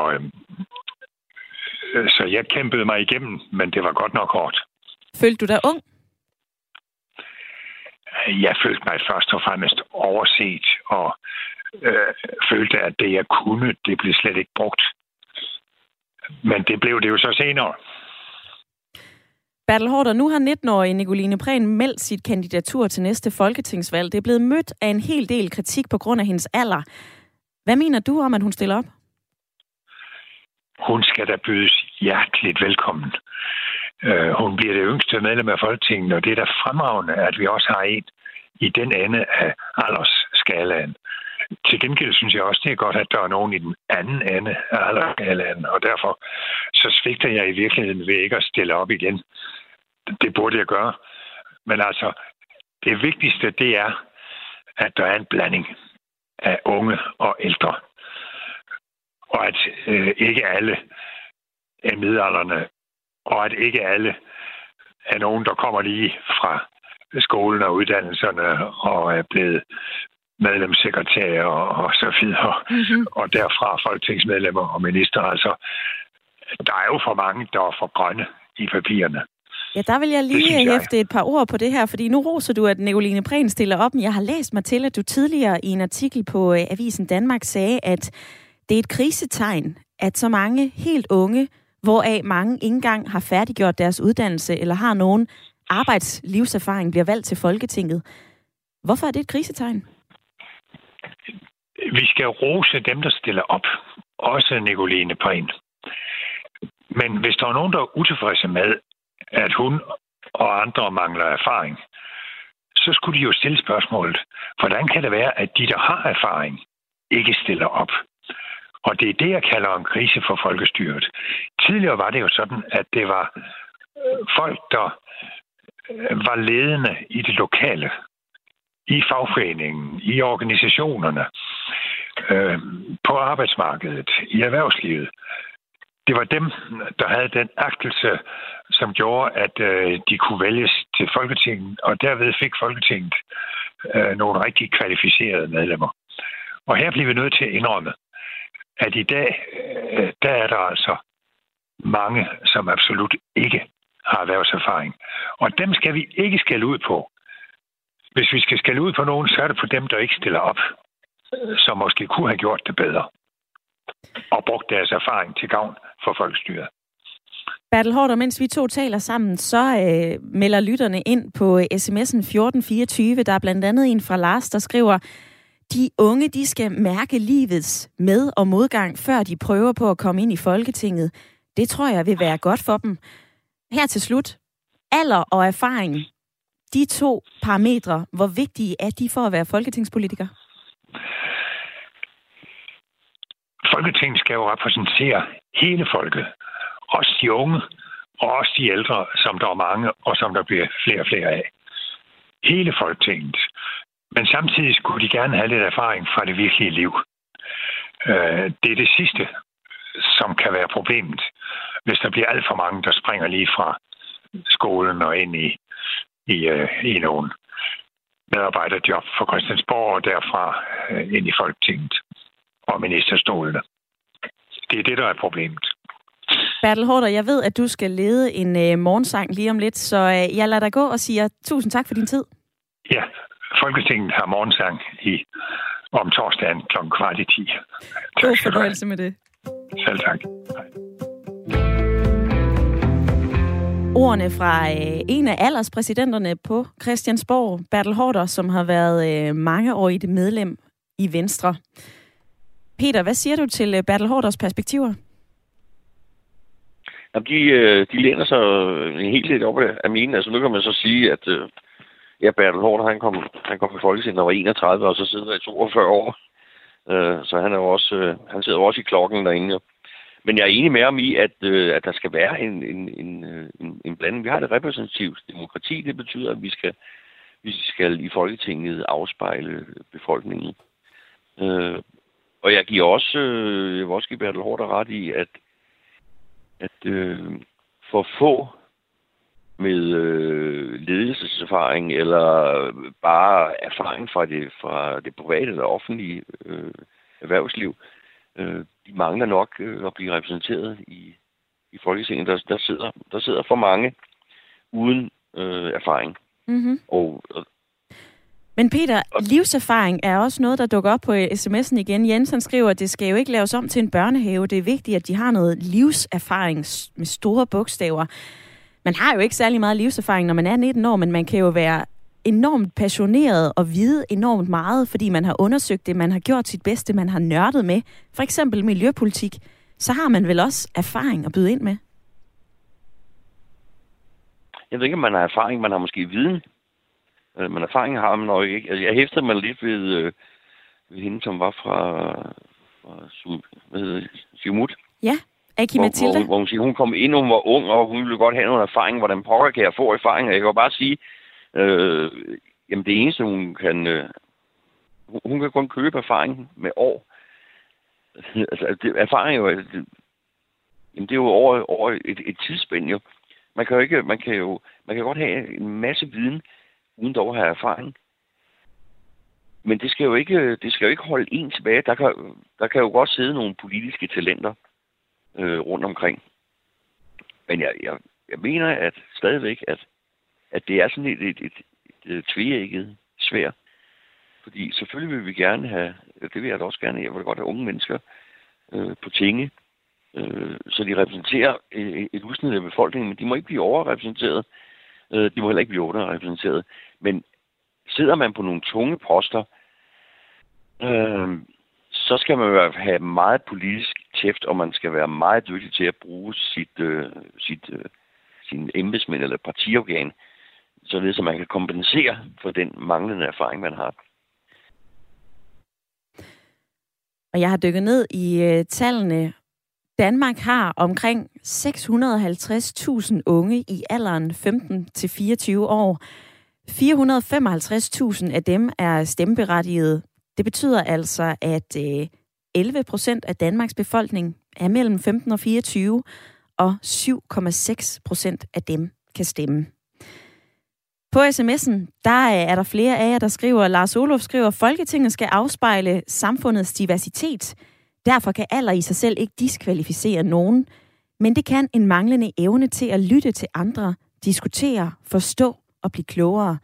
øh, så jeg kæmpede mig igennem, men det var godt nok hårdt. Følte du dig ung? Jeg følte mig først og fremmest overset, og øh, følte, at det, jeg kunne, det blev slet ikke brugt. Men det blev det jo så senere. Bertel Hårder, nu har 19-årige Nicoline Prehn meldt sit kandidatur til næste folketingsvalg. Det er blevet mødt af en hel del kritik på grund af hendes alder. Hvad mener du om, at hun stiller op? Hun skal da bydes hjerteligt velkommen. Øh, hun bliver det yngste medlem af Folketinget, og det er da fremragende, at vi også har en i den ende af aldersskalaen. Til gengæld synes jeg også, det er godt, at der er nogen i den anden ende af aldersskalaen, og derfor så svigter jeg i virkeligheden ved ikke at stille op igen. Det burde jeg gøre. Men altså, det vigtigste, det er, at der er en blanding af unge og ældre. Og at øh, ikke alle er midalderne, og at ikke alle er nogen, der kommer lige fra skolen og uddannelserne og er blevet medlemssekretærer og, og så videre, mm-hmm. og derfra folketingsmedlemmer og minister. Altså, der er jo for mange, der er for grønne i papirerne. Ja, der vil jeg lige jeg. hæfte et par ord på det her, fordi nu roser du, at Nicoline Prehn stiller op. Jeg har læst mig til, at du tidligere i en artikel på øh, Avisen Danmark sagde, at det er et krisetegn, at så mange helt unge, hvoraf mange ikke engang har færdiggjort deres uddannelse eller har nogen arbejdslivserfaring bliver valgt til Folketinget. Hvorfor er det et krisetegn? Vi skal rose dem, der stiller op. Også Nicoline Prehn. Men hvis der er nogen, der er utilfredse med, at hun og andre mangler erfaring, så skulle de jo stille spørgsmålet, hvordan kan det være, at de, der har erfaring, ikke stiller op? Og det er det, jeg kalder en krise for folkestyret. Tidligere var det jo sådan, at det var øh, folk, der øh, var ledende i det lokale, i fagforeningen, i organisationerne, øh, på arbejdsmarkedet, i erhvervslivet. Det var dem, der havde den agtelse, som gjorde, at øh, de kunne vælges til Folketinget, og derved fik Folketinget øh, nogle rigtig kvalificerede medlemmer. Og her bliver vi nødt til at indrømme, at i dag, øh, der er der altså mange, som absolut ikke har erhvervserfaring. Og dem skal vi ikke skælde ud på. Hvis vi skal skælde ud på nogen, så er det på dem, der ikke stiller op, som måske kunne have gjort det bedre og brugt deres erfaring til gavn for folkestyret. Bertel Hårder, mens vi to taler sammen, så øh, melder lytterne ind på sms'en 1424. Der er blandt andet en fra Lars, der skriver, de unge, de skal mærke livets med- og modgang, før de prøver på at komme ind i Folketinget. Det tror jeg vil være godt for dem. Her til slut. Alder og erfaring. De to parametre, hvor vigtige er de for at være folketingspolitiker? Folketinget skal jo repræsentere hele folket. Også de unge, og også de ældre, som der er mange, og som der bliver flere og flere af. Hele Folketinget. Men samtidig skulle de gerne have lidt erfaring fra det virkelige liv. Øh, det er det sidste, som kan være problemet, hvis der bliver alt for mange, der springer lige fra skolen og ind i, i, øh, i nogle medarbejderjob for Christiansborg og derfra øh, ind i Folketinget og ministerstolene. Det er det, der er problemet. Bertel Hårder, jeg ved, at du skal lede en øh, morgensang lige om lidt, så øh, jeg lader dig gå og siger tusind tak for din tid. Ja, Folketinget har morgensang i, om torsdagen kl. kvart i 10. God fornøjelse med det. Selv tak. Ordene fra øh, en af alderspræsidenterne på Christiansborg, Bertel Hårder, som har været øh, mange år i det medlem i Venstre. Peter, hvad siger du til øh, Bertel Hårders perspektiver? Jamen, de, øh, de læner sig helt lidt op af mine. Altså, nu kan man så sige, at øh, Ja, Bertel Hård, han kom, han kom i Folketinget, når var 31, og så sidder der i 42 år. Så han, er jo også, han sidder jo også i klokken derinde. Men jeg er enig med ham i, at, at der skal være en, en, en, en, en blanding. Vi har det repræsentativt demokrati. Det betyder, at vi skal, vi skal i Folketinget afspejle befolkningen. Og jeg giver også, øh, jeg vil også give Bertel Hård ret i, at, at øh, for få med øh, ledelseserfaring eller bare erfaring fra det, fra det private eller offentlige øh, erhvervsliv. Øh, de mangler nok øh, at blive repræsenteret i, i Folketinget. Der, der, sidder, der sidder for mange uden øh, erfaring. Mm-hmm. Og, og, men Peter, livserfaring er også noget, der dukker op på sms'en igen. Jensen skriver, at det skal jo ikke laves om til en børnehave. Det er vigtigt, at de har noget livserfaring med store bogstaver man har jo ikke særlig meget livserfaring, når man er 19 år, men man kan jo være enormt passioneret og vide enormt meget, fordi man har undersøgt det, man har gjort sit bedste, man har nørdet med. For eksempel miljøpolitik. Så har man vel også erfaring at byde ind med? Jeg ved ikke, om man har erfaring, man har måske viden. Øh, men erfaring har man nok ikke. Altså, jeg hæftede mig lidt ved, øh, ved hende, som var fra, fra hvad hedder Simut. Ja. Aki hvor, Mathilde? Hvor, hvor, hun siger, hun kom ind, hun var ung, og hun ville godt have noget erfaring. Hvordan pokker kan jeg få erfaring? Og jeg kan bare sige, øh, jamen det eneste, hun kan... Øh, hun kan kun købe erfaring med år. altså, det, erfaring er jo... Det, jamen, det er jo over, over et, et tidsspænd, jo. Man kan jo ikke... Man kan jo man kan godt have en masse viden, uden dog at have erfaring. Men det skal jo ikke, det skal jo ikke holde en tilbage. Der kan, der kan jo godt sidde nogle politiske talenter, øh, rundt omkring. Men jeg, jeg, jeg mener at stadigvæk, at, at det er sådan et, et, et, et, et tvægget svær. Fordi selvfølgelig vil vi gerne have, det vil jeg da også gerne, jeg vil godt have unge mennesker øh, på tinge, øh, så de repræsenterer et, et udsnit af befolkningen, men de må ikke blive overrepræsenteret Øh, de må heller ikke blive underrepræsenteret. Men sidder man på nogle tunge poster, øh, så skal man have meget politisk tæft, og man skal være meget dygtig til at bruge sit, øh, sit, øh, sin embedsmænd eller partiorgan, således at man kan kompensere for den manglende erfaring, man har. Og jeg har dykket ned i øh, tallene. Danmark har omkring 650.000 unge i alderen 15-24 år. 455.000 af dem er stemmeberettigede. Det betyder altså, at øh, 11 procent af Danmarks befolkning er mellem 15 og 24, og 7,6 procent af dem kan stemme. På sms'en, der øh, er der flere af jer, der skriver, Lars Olof skriver, Folketinget skal afspejle samfundets diversitet. Derfor kan alder i sig selv ikke diskvalificere nogen. Men det kan en manglende evne til at lytte til andre, diskutere, forstå og blive klogere.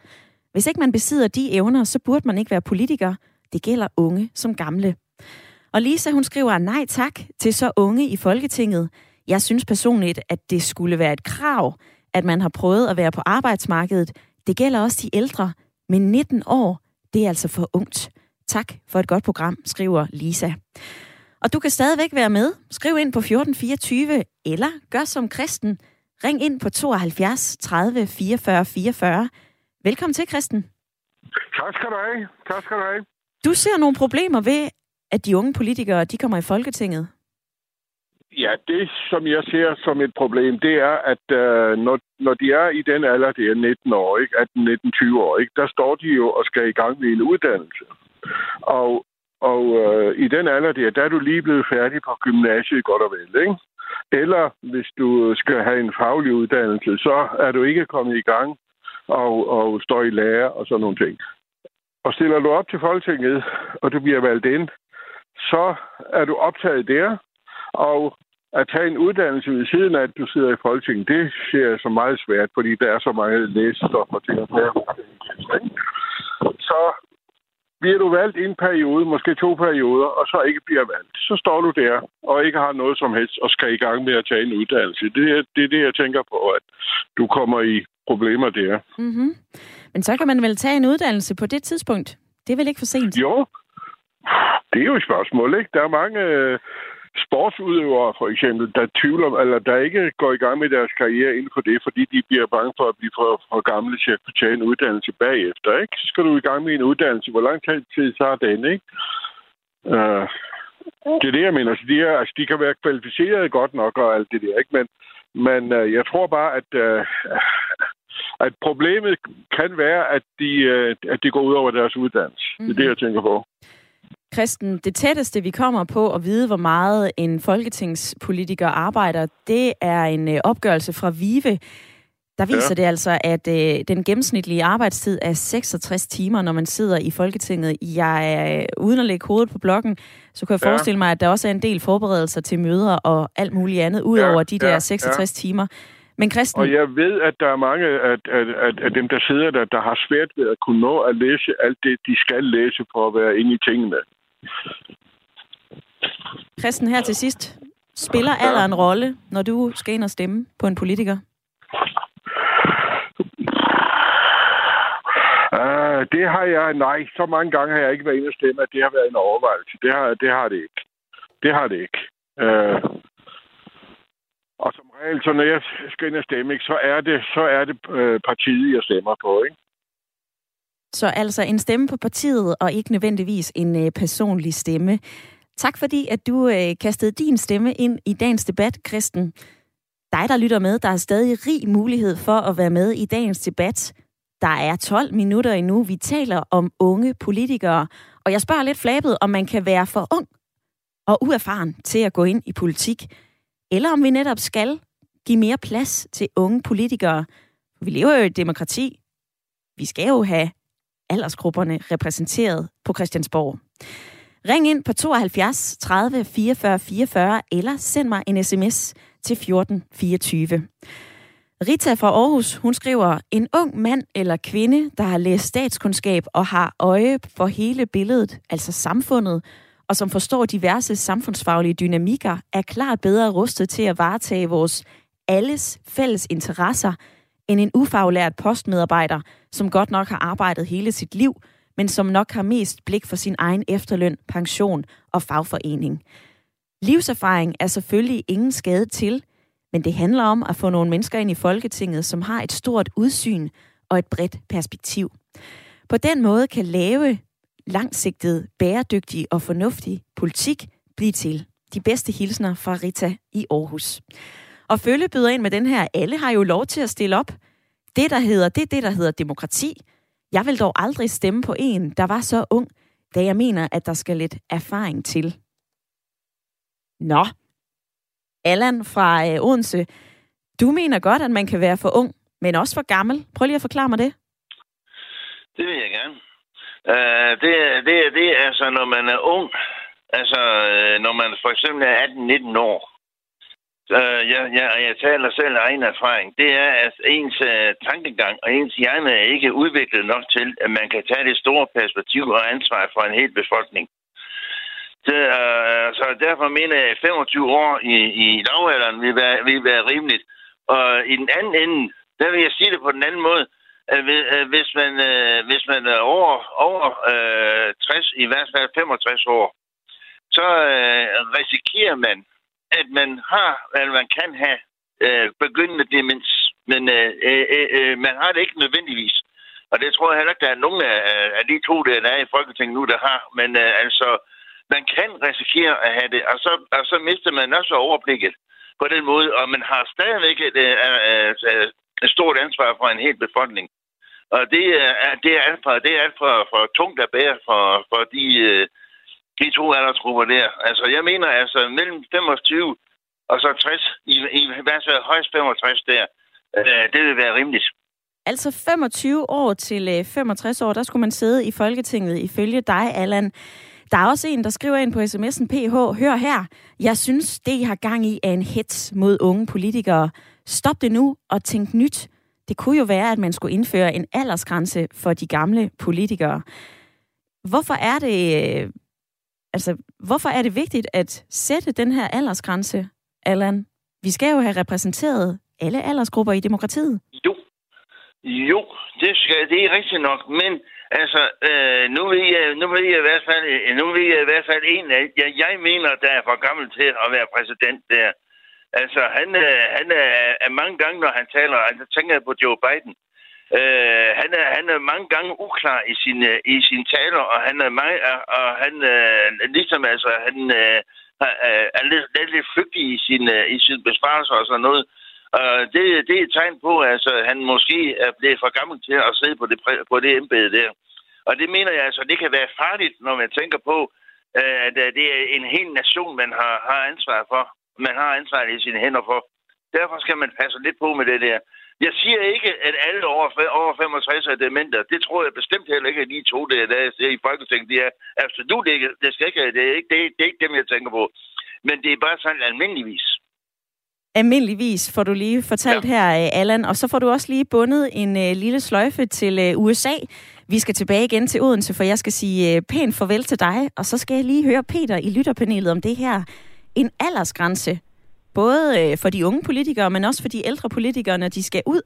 Hvis ikke man besidder de evner, så burde man ikke være politiker. Det gælder unge som gamle. Og Lisa, hun skriver nej tak til så unge i Folketinget. Jeg synes personligt, at det skulle være et krav, at man har prøvet at være på arbejdsmarkedet. Det gælder også de ældre, men 19 år, det er altså for ungt. Tak for et godt program, skriver Lisa. Og du kan stadigvæk være med. Skriv ind på 1424, eller gør som kristen. Ring ind på 72 30 44 44. Velkommen til, Kristen. Tak skal du have. Tak skal du have. Du ser nogle problemer ved, at de unge politikere de kommer i Folketinget. Ja, det som jeg ser som et problem, det er, at uh, når, når de er i den alder, det er 19 år, ikke? 18-19-20 år, ikke? der står de jo og skal i gang med en uddannelse. Og, og øh, i den alder der, der er du lige blevet færdig på gymnasiet godt og vel, ikke? Eller hvis du skal have en faglig uddannelse, så er du ikke kommet i gang og, og står i lære og sådan nogle ting. Og stiller du op til Folketinget, og du bliver valgt ind, så er du optaget der, og at tage en uddannelse ved siden af, at du sidder i Folketinget, det ser jeg som meget svært, fordi der er så mange læsestoffer til at tage. Så bliver du valgt en periode, måske to perioder, og så ikke bliver valgt, så står du der og ikke har noget som helst og skal i gang med at tage en uddannelse. Det er det, er det jeg tænker på, at du kommer i problemer der. Mm-hmm. Men så kan man vel tage en uddannelse på det tidspunkt? Det er vel ikke for sent? Jo, det er jo et spørgsmål, ikke? Der er mange øh, sportsudøvere, for eksempel, der tvivler, eller der ikke går i gang med deres karriere inden for det, fordi de bliver bange for at blive for, for gamle til at kunne tage en uddannelse bagefter, ikke? Så skal du i gang med en uddannelse. Hvor lang tid så er den, ikke? Uh, det er det, jeg mener. Så de, er, altså, de kan være kvalificeret godt nok og alt det der, ikke? Men, men uh, jeg tror bare, at, uh, at problemet kan være, at de, uh, at de går ud over deres uddannelse. Mm-hmm. Det er det, jeg tænker på. Christen, det tætteste vi kommer på at vide, hvor meget en folketingspolitiker arbejder, det er en øh, opgørelse fra VIVE. Der viser ja. det altså, at øh, den gennemsnitlige arbejdstid er 66 timer, når man sidder i Folketinget. Jeg er, øh, uden at lægge hovedet på blokken, så kan jeg ja. forestille mig, at der også er en del forberedelser til møder og alt muligt andet, ud over ja, de der ja, 66 ja. timer. Men Christen... Og jeg ved, at der er mange af, af, af, af dem, der sidder der, der har svært ved at kunne nå at læse alt det, de skal læse for at være inde i tingene. Christen, her til sidst. Spiller alder en rolle, når du skal ind og stemme på en politiker? Uh, det har jeg, nej, så mange gange har jeg ikke været inde og stemme, at det har været en overvejelse. Det har, det har det ikke. Det har det ikke. Uh, altså, når jeg skal ind og stemme, ikke, så er det, så er det øh, partiet, jeg stemmer på. Ikke? Så altså en stemme på partiet, og ikke nødvendigvis en øh, personlig stemme. Tak fordi, at du øh, kastede din stemme ind i dagens debat, Kristen. Dig, der lytter med, der er stadig rig mulighed for at være med i dagens debat. Der er 12 minutter endnu. Vi taler om unge politikere. Og jeg spørger lidt flabet, om man kan være for ung og uerfaren til at gå ind i politik. Eller om vi netop skal give mere plads til unge politikere. Vi lever jo i et demokrati. Vi skal jo have aldersgrupperne repræsenteret på Christiansborg. Ring ind på 72 30 44 44 eller send mig en sms til 1424. Rita fra Aarhus, hun skriver, en ung mand eller kvinde, der har læst statskundskab og har øje for hele billedet, altså samfundet, og som forstår diverse samfundsfaglige dynamikker, er klart bedre rustet til at varetage vores alles fælles interesser, end en ufaglært postmedarbejder, som godt nok har arbejdet hele sit liv, men som nok har mest blik for sin egen efterløn, pension og fagforening. Livserfaring er selvfølgelig ingen skade til, men det handler om at få nogle mennesker ind i Folketinget, som har et stort udsyn og et bredt perspektiv. På den måde kan lave langsigtet, bæredygtig og fornuftig politik blive til. De bedste hilsner fra Rita i Aarhus. Og Følge byder ind med den her, alle har jo lov til at stille op. Det, der hedder, det er det, der hedder demokrati. Jeg vil dog aldrig stemme på en, der var så ung, da jeg mener, at der skal lidt erfaring til. Nå, Allan fra øh, Odense, du mener godt, at man kan være for ung, men også for gammel. Prøv lige at forklare mig det. Det vil jeg gerne. Uh, det, det, det er altså, når man er ung, altså øh, når man for eksempel er 18-19 år, øh, jeg, jeg, jeg taler selv af egen erfaring, det er, at ens uh, tankegang og ens hjerne er ikke udviklet nok til, at man kan tage det store perspektiv og ansvar for en hel befolkning. Det, uh, øh, så derfor mener jeg, at 25 år i, i lavalderen vil være, vil være rimeligt. Og i den anden ende, der vil jeg sige det på den anden måde, øh, hvis man, øh, hvis man er over, over øh, 60, i hvert fald 65 år, så øh, risikerer man, at man har, at man kan have øh, begyndende demens. Men øh, øh, øh, øh, man har det ikke nødvendigvis. Og det tror jeg heller ikke, der er nogen af, af de to, der er i Folketinget nu, der har. Men øh, altså, man kan risikere at have det, og så, og så mister man også overblikket på den måde, og man har stadigvæk et, et, et, et, et stort ansvar for en hel befolkning. Og det øh, er, det er alt fra, det er alt for, fra tungt at bære for, for de, øh, de to aldersgrupper der. Altså, jeg mener altså mellem 25 og så 60, i, i hvert fald højst 65 der, øh, det vil være rimeligt. Altså 25 år til øh, 65 år, der skulle man sidde i Folketinget ifølge dig, Allan. Der er også en, der skriver ind på sms'en PH, hør her, jeg synes, det I har gang i er en hets mod unge politikere. Stop det nu og tænk nyt. Det kunne jo være, at man skulle indføre en aldersgrænse for de gamle politikere. Hvorfor er det, øh, altså, hvorfor er det vigtigt at sætte den her aldersgrænse, Allan? Vi skal jo have repræsenteret alle aldersgrupper i demokratiet. Jo, jo, det, skal, det er rigtigt nok, men altså, øh, nu, vil jeg, nu, vil jeg i hvert fald, øh, nu vil jeg i hvert fald en af, jeg, jeg mener, der er for gammel til at være præsident der. Altså, han, øh, han er, er mange gange, når han taler, altså tænker jeg på Joe Biden, øh, han, er, han er mange gange uklar i sin, øh, i sin taler, og han er meget, øh, og han, øh, ligesom altså, han øh, øh, er lidt, lidt, lidt flygtig i sin, øh, i sin besparelser og sådan noget. Og det, det er et tegn på, at altså, han måske er blevet for gammel til at sidde på det, på det embede der. Og det mener jeg altså, det kan være farligt, når man tænker på, at det er en hel nation, man har, har ansvar for man har ansvaret i sine hænder for. Derfor skal man passe lidt på med det der. Jeg siger ikke, at alle over, over 65 er dementer. Det tror jeg bestemt heller ikke, at de to, der, der er i Folketinget, de er absolut ikke. Det, skal ikke, det, er ikke, det, det er ikke dem, jeg tænker på. Men det er bare sådan almindeligvis. Almindeligvis får du lige fortalt ja. her, øh, Allan, og så får du også lige bundet en uh, lille sløjfe til uh, USA. Vi skal tilbage igen til Odense, for jeg skal sige uh, pænt farvel til dig, og så skal jeg lige høre Peter i lytterpanelet om det her en aldersgrænse, både øh, for de unge politikere, men også for de ældre politikere, når de skal ud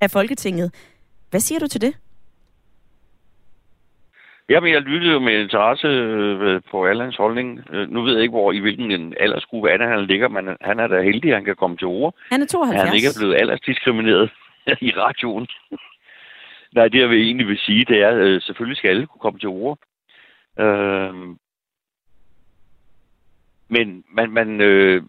af Folketinget. Hvad siger du til det? Jamen, jeg lyttede jo med interesse øh, på Allans holdning. Øh, nu ved jeg ikke, hvor i hvilken aldersgruppe er det, han ligger, men han er da heldig, at han kan komme til ord. Han er 72. Han er ikke blevet aldersdiskrimineret i radioen. Nej, det jeg vil egentlig vil sige, det er, at selvfølgelig skal alle kunne komme til ord. Øh, men man, man øh,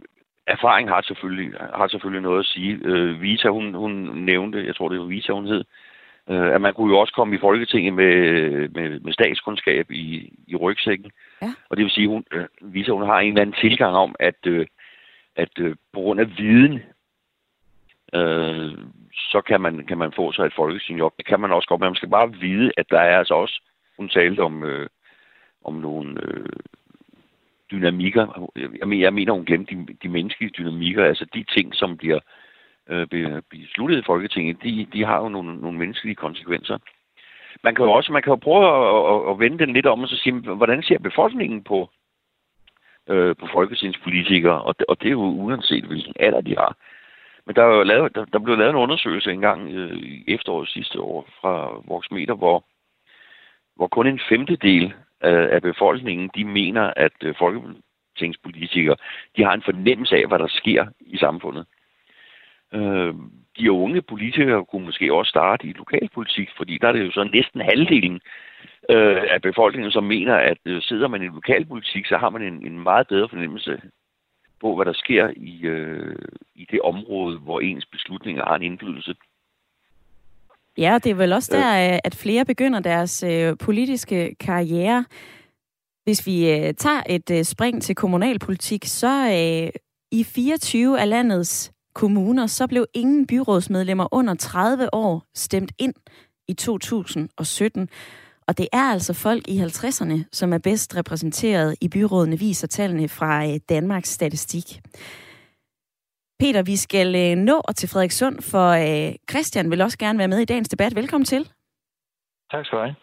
erfaring har selvfølgelig, har selvfølgelig noget at sige. Øh, Vita, hun, hun nævnte, jeg tror det var Vita, hun hed, øh, at man kunne jo også komme i Folketinget med, med, med statskundskab i, i rygsækken. Ja. Og det vil sige, hun, øh, Vita, hun har en eller anden tilgang om, at, øh, at øh, på grund af viden, øh, så kan man, kan man få sig et folketingsjob. Det kan man også godt, men man skal bare vide, at der er altså også, hun talte om, øh, om nogle øh, dynamikker. Jeg mener, jeg mener hun glemte de, de menneskelige dynamikker, altså de ting, som bliver øh, besluttet i Folketinget, de, de har jo nogle, nogle menneskelige konsekvenser. Man kan jo også man kan jo prøve at, at, at vende den lidt om og så sige, hvordan ser befolkningen på, øh, på folketingspolitikere, og og det er jo uanset hvilken alder de har. Men der, er jo lavet, der, der blev lavet en undersøgelse engang øh, i efteråret sidste år fra Voxmeter, hvor, hvor kun en femtedel Øh, af, befolkningen, de mener, at øh, folketingspolitikere, de har en fornemmelse af, hvad der sker i samfundet. Øh, de unge politikere kunne måske også starte i lokalpolitik, fordi der er det jo så næsten halvdelen øh, af befolkningen, som mener, at øh, sidder man i lokalpolitik, så har man en, en meget bedre fornemmelse på, hvad der sker i, øh, i det område, hvor ens beslutninger har en indflydelse. Ja, det er vel også der, øh. at flere begynder deres øh, politiske karriere. Hvis vi øh, tager et øh, spring til kommunalpolitik, så øh, i 24 af landets kommuner, så blev ingen byrådsmedlemmer under 30 år stemt ind i 2017. Og det er altså folk i 50'erne, som er bedst repræsenteret i byrådene, viser tallene fra øh, Danmarks Statistik. Peter, vi skal øh, nå til Frederikssund, for øh, Christian vil også gerne være med i dagens debat. Velkommen til. Tak skal du have.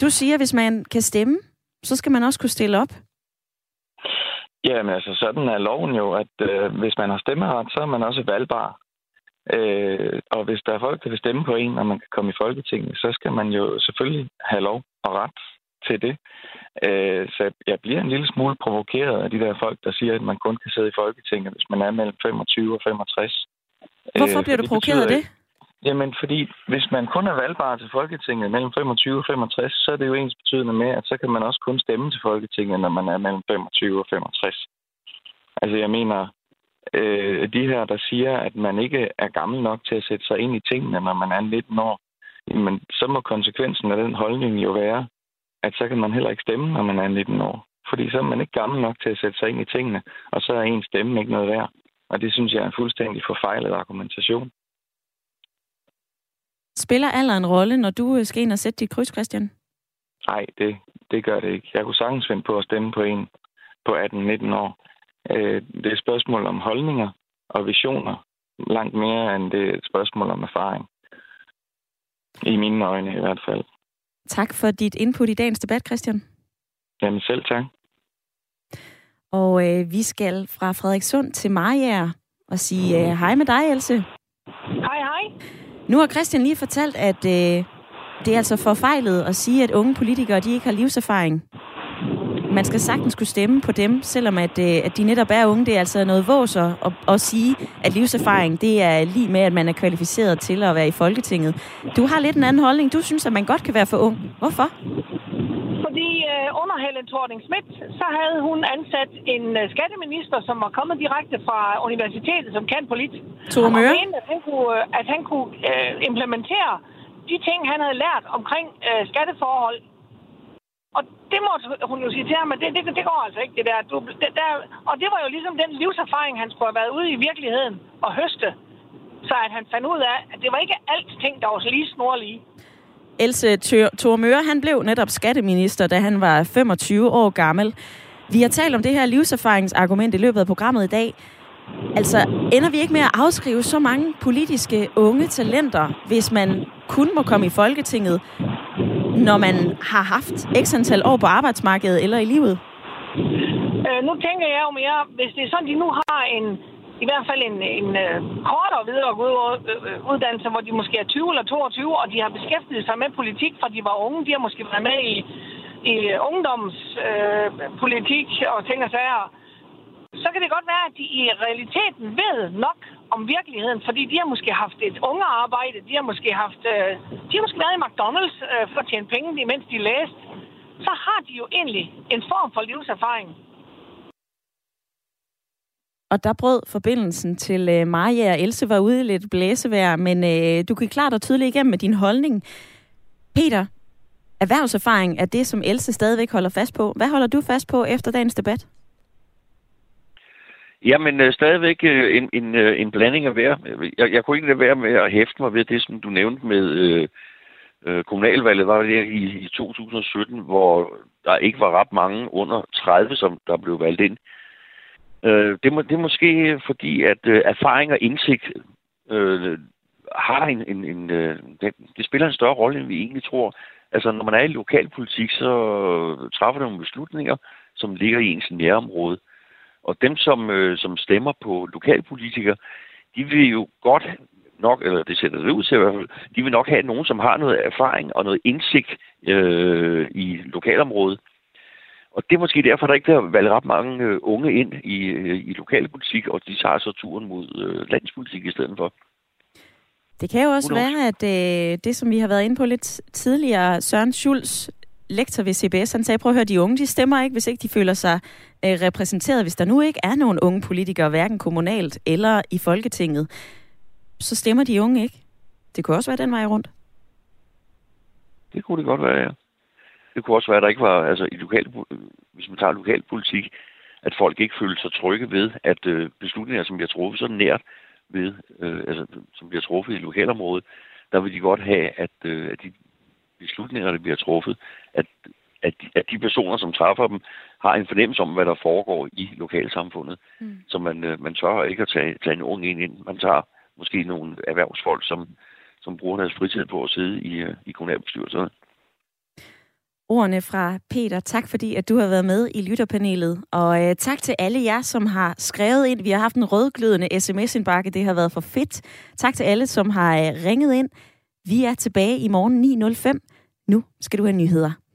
Du siger, at hvis man kan stemme, så skal man også kunne stille op. Jamen altså, sådan er loven jo, at øh, hvis man har stemmeret, så er man også valgbar. Øh, og hvis der er folk, der vil stemme på en, og man kan komme i Folketinget, så skal man jo selvfølgelig have lov og ret til det. Øh, så jeg bliver en lille smule provokeret af de der folk, der siger, at man kun kan sidde i Folketinget, hvis man er mellem 25 og 65. Hvorfor bliver du provokeret af det? Jamen, fordi hvis man kun er valgbar til Folketinget mellem 25 og 65, så er det jo ens betydende med, at så kan man også kun stemme til Folketinget, når man er mellem 25 og 65. Altså, jeg mener, øh, de her, der siger, at man ikke er gammel nok til at sætte sig ind i tingene, når man er 19 år, jamen, så må konsekvensen af den holdning jo være, at så kan man heller ikke stemme, når man er 19 år. Fordi så er man ikke gammel nok til at sætte sig ind i tingene, og så er en stemme ikke noget værd. Og det synes jeg er en fuldstændig forfejlet argumentation. Spiller alderen en rolle, når du skal ind og sætte dit kryds, Christian? Nej, det, det gør det ikke. Jeg kunne sagtens finde på at stemme på en på 18-19 år. Øh, det er et spørgsmål om holdninger og visioner, langt mere end det er et spørgsmål om erfaring. I mine øjne i hvert fald. Tak for dit input i dagens debat, Christian. Jamen selv tak. Og øh, vi skal fra Frederikssund til Mariager og sige øh, hej med dig, Else. Hej, hej. Nu har Christian lige fortalt, at øh, det er altså forfejlet at sige, at unge politikere de ikke har livserfaring man skal sagtens kunne stemme på dem, selvom at, øh, at de netop er unge. Det er altså noget vås at, at, sige, at livserfaring det er lige med, at man er kvalificeret til at være i Folketinget. Du har lidt en anden holdning. Du synes, at man godt kan være for ung. Hvorfor? Fordi øh, under Helen thorning Schmidt, så havde hun ansat en øh, skatteminister, som var kommet direkte fra universitetet, som kan på lidt. Tore Møre? Og mente, at han kunne, øh, at han kunne øh, implementere de ting, han havde lært omkring øh, skatteforhold og det måtte hun jo sige til ham, at det, det, det går altså ikke, det der. Du, det der. Og det var jo ligesom den livserfaring, han skulle have været ude i virkeligheden og høste. Så at han fandt ud af, at det var ikke alt ting, der var så lige snorlige. Else Tormøre, han blev netop skatteminister, da han var 25 år gammel. Vi har talt om det her livserfaringsargument i løbet af programmet i dag. Altså, ender vi ikke med at afskrive så mange politiske unge talenter, hvis man kun må komme i Folketinget, når man har haft x antal år på arbejdsmarkedet eller i livet? Øh, nu tænker jeg jo mere, hvis det er sådan, de nu har en, i hvert fald en, en øh, kortere videregående uddannelse, hvor de måske er 20 eller 22, og de har beskæftiget sig med politik, fra de var unge. De har måske været med i, i ungdomspolitik øh, og ting og sager så kan det godt være, at de i realiteten ved nok om virkeligheden, fordi de har måske haft et unge arbejde, de har måske haft, øh, de har måske været i McDonald's øh, for at tjene penge, mens de læste. Så har de jo egentlig en form for livserfaring. Og der brød forbindelsen til øh, Maja og Else var ude i lidt blæsevejr, men øh, du kan klart og tydeligt igennem med din holdning. Peter, erhvervserfaring er det, som Else stadigvæk holder fast på. Hvad holder du fast på efter dagens debat? Jamen, øh, stadigvæk øh, en, en, øh, en blanding af hver. Jeg, jeg kunne ikke lade være med at hæfte mig ved det, som du nævnte med øh, øh, kommunalvalget, var det i, i 2017, hvor der ikke var ret mange under 30, som der blev valgt ind. Øh, det, må, det er måske fordi, at øh, erfaring og indsigt øh, har en, en, en øh, det, det spiller en større rolle, end vi egentlig tror. Altså, når man er i lokalpolitik, så træffer man beslutninger, som ligger i ens nærområde. Og dem, som, øh, som stemmer på lokalpolitikere, de vil jo godt nok, eller det sætter det ud til i hvert fald, de vil nok have nogen, som har noget erfaring og noget indsigt øh, i lokalområdet. Og det er måske derfor, der ikke bliver valgt ret mange øh, unge ind i, øh, i lokalpolitik, og de tager så turen mod øh, landspolitik i stedet for. Det kan jo også være, at øh, det, som vi har været inde på lidt tidligere, Søren Schulz, lektor ved CBS, han sagde, prøv at høre, de unge, de stemmer ikke, hvis ikke de føler sig øh, repræsenteret. Hvis der nu ikke er nogen unge politikere, hverken kommunalt eller i Folketinget, så stemmer de unge ikke. Det kunne også være den vej rundt. Det kunne det godt være, ja. Det kunne også være, at der ikke var, altså i lokal, hvis man tager lokalpolitik, at folk ikke føler sig trygge ved, at øh, beslutninger, som bliver truffet så nært ved, øh, altså, som bliver truffet i lokalområdet, der vil de godt have, at, øh, at de beslutninger, der bliver truffet, at, at, de, at de personer, som træffer dem, har en fornemmelse om, hvad der foregår i lokalsamfundet. Mm. Så man, øh, man tør ikke at tage, tage en ung ind ind. Man tager måske nogle erhvervsfolk, som, som bruger deres fritid på at sidde i, øh, i kommunalbestyrelserne. Ordene fra Peter. Tak fordi, at du har været med i lytterpanelet. Og øh, tak til alle jer, som har skrevet ind. Vi har haft en rødglødende sms-indbakke. Det har været for fedt. Tak til alle, som har øh, ringet ind. Vi er tilbage i morgen 9.05. Nu skal du have nyheder.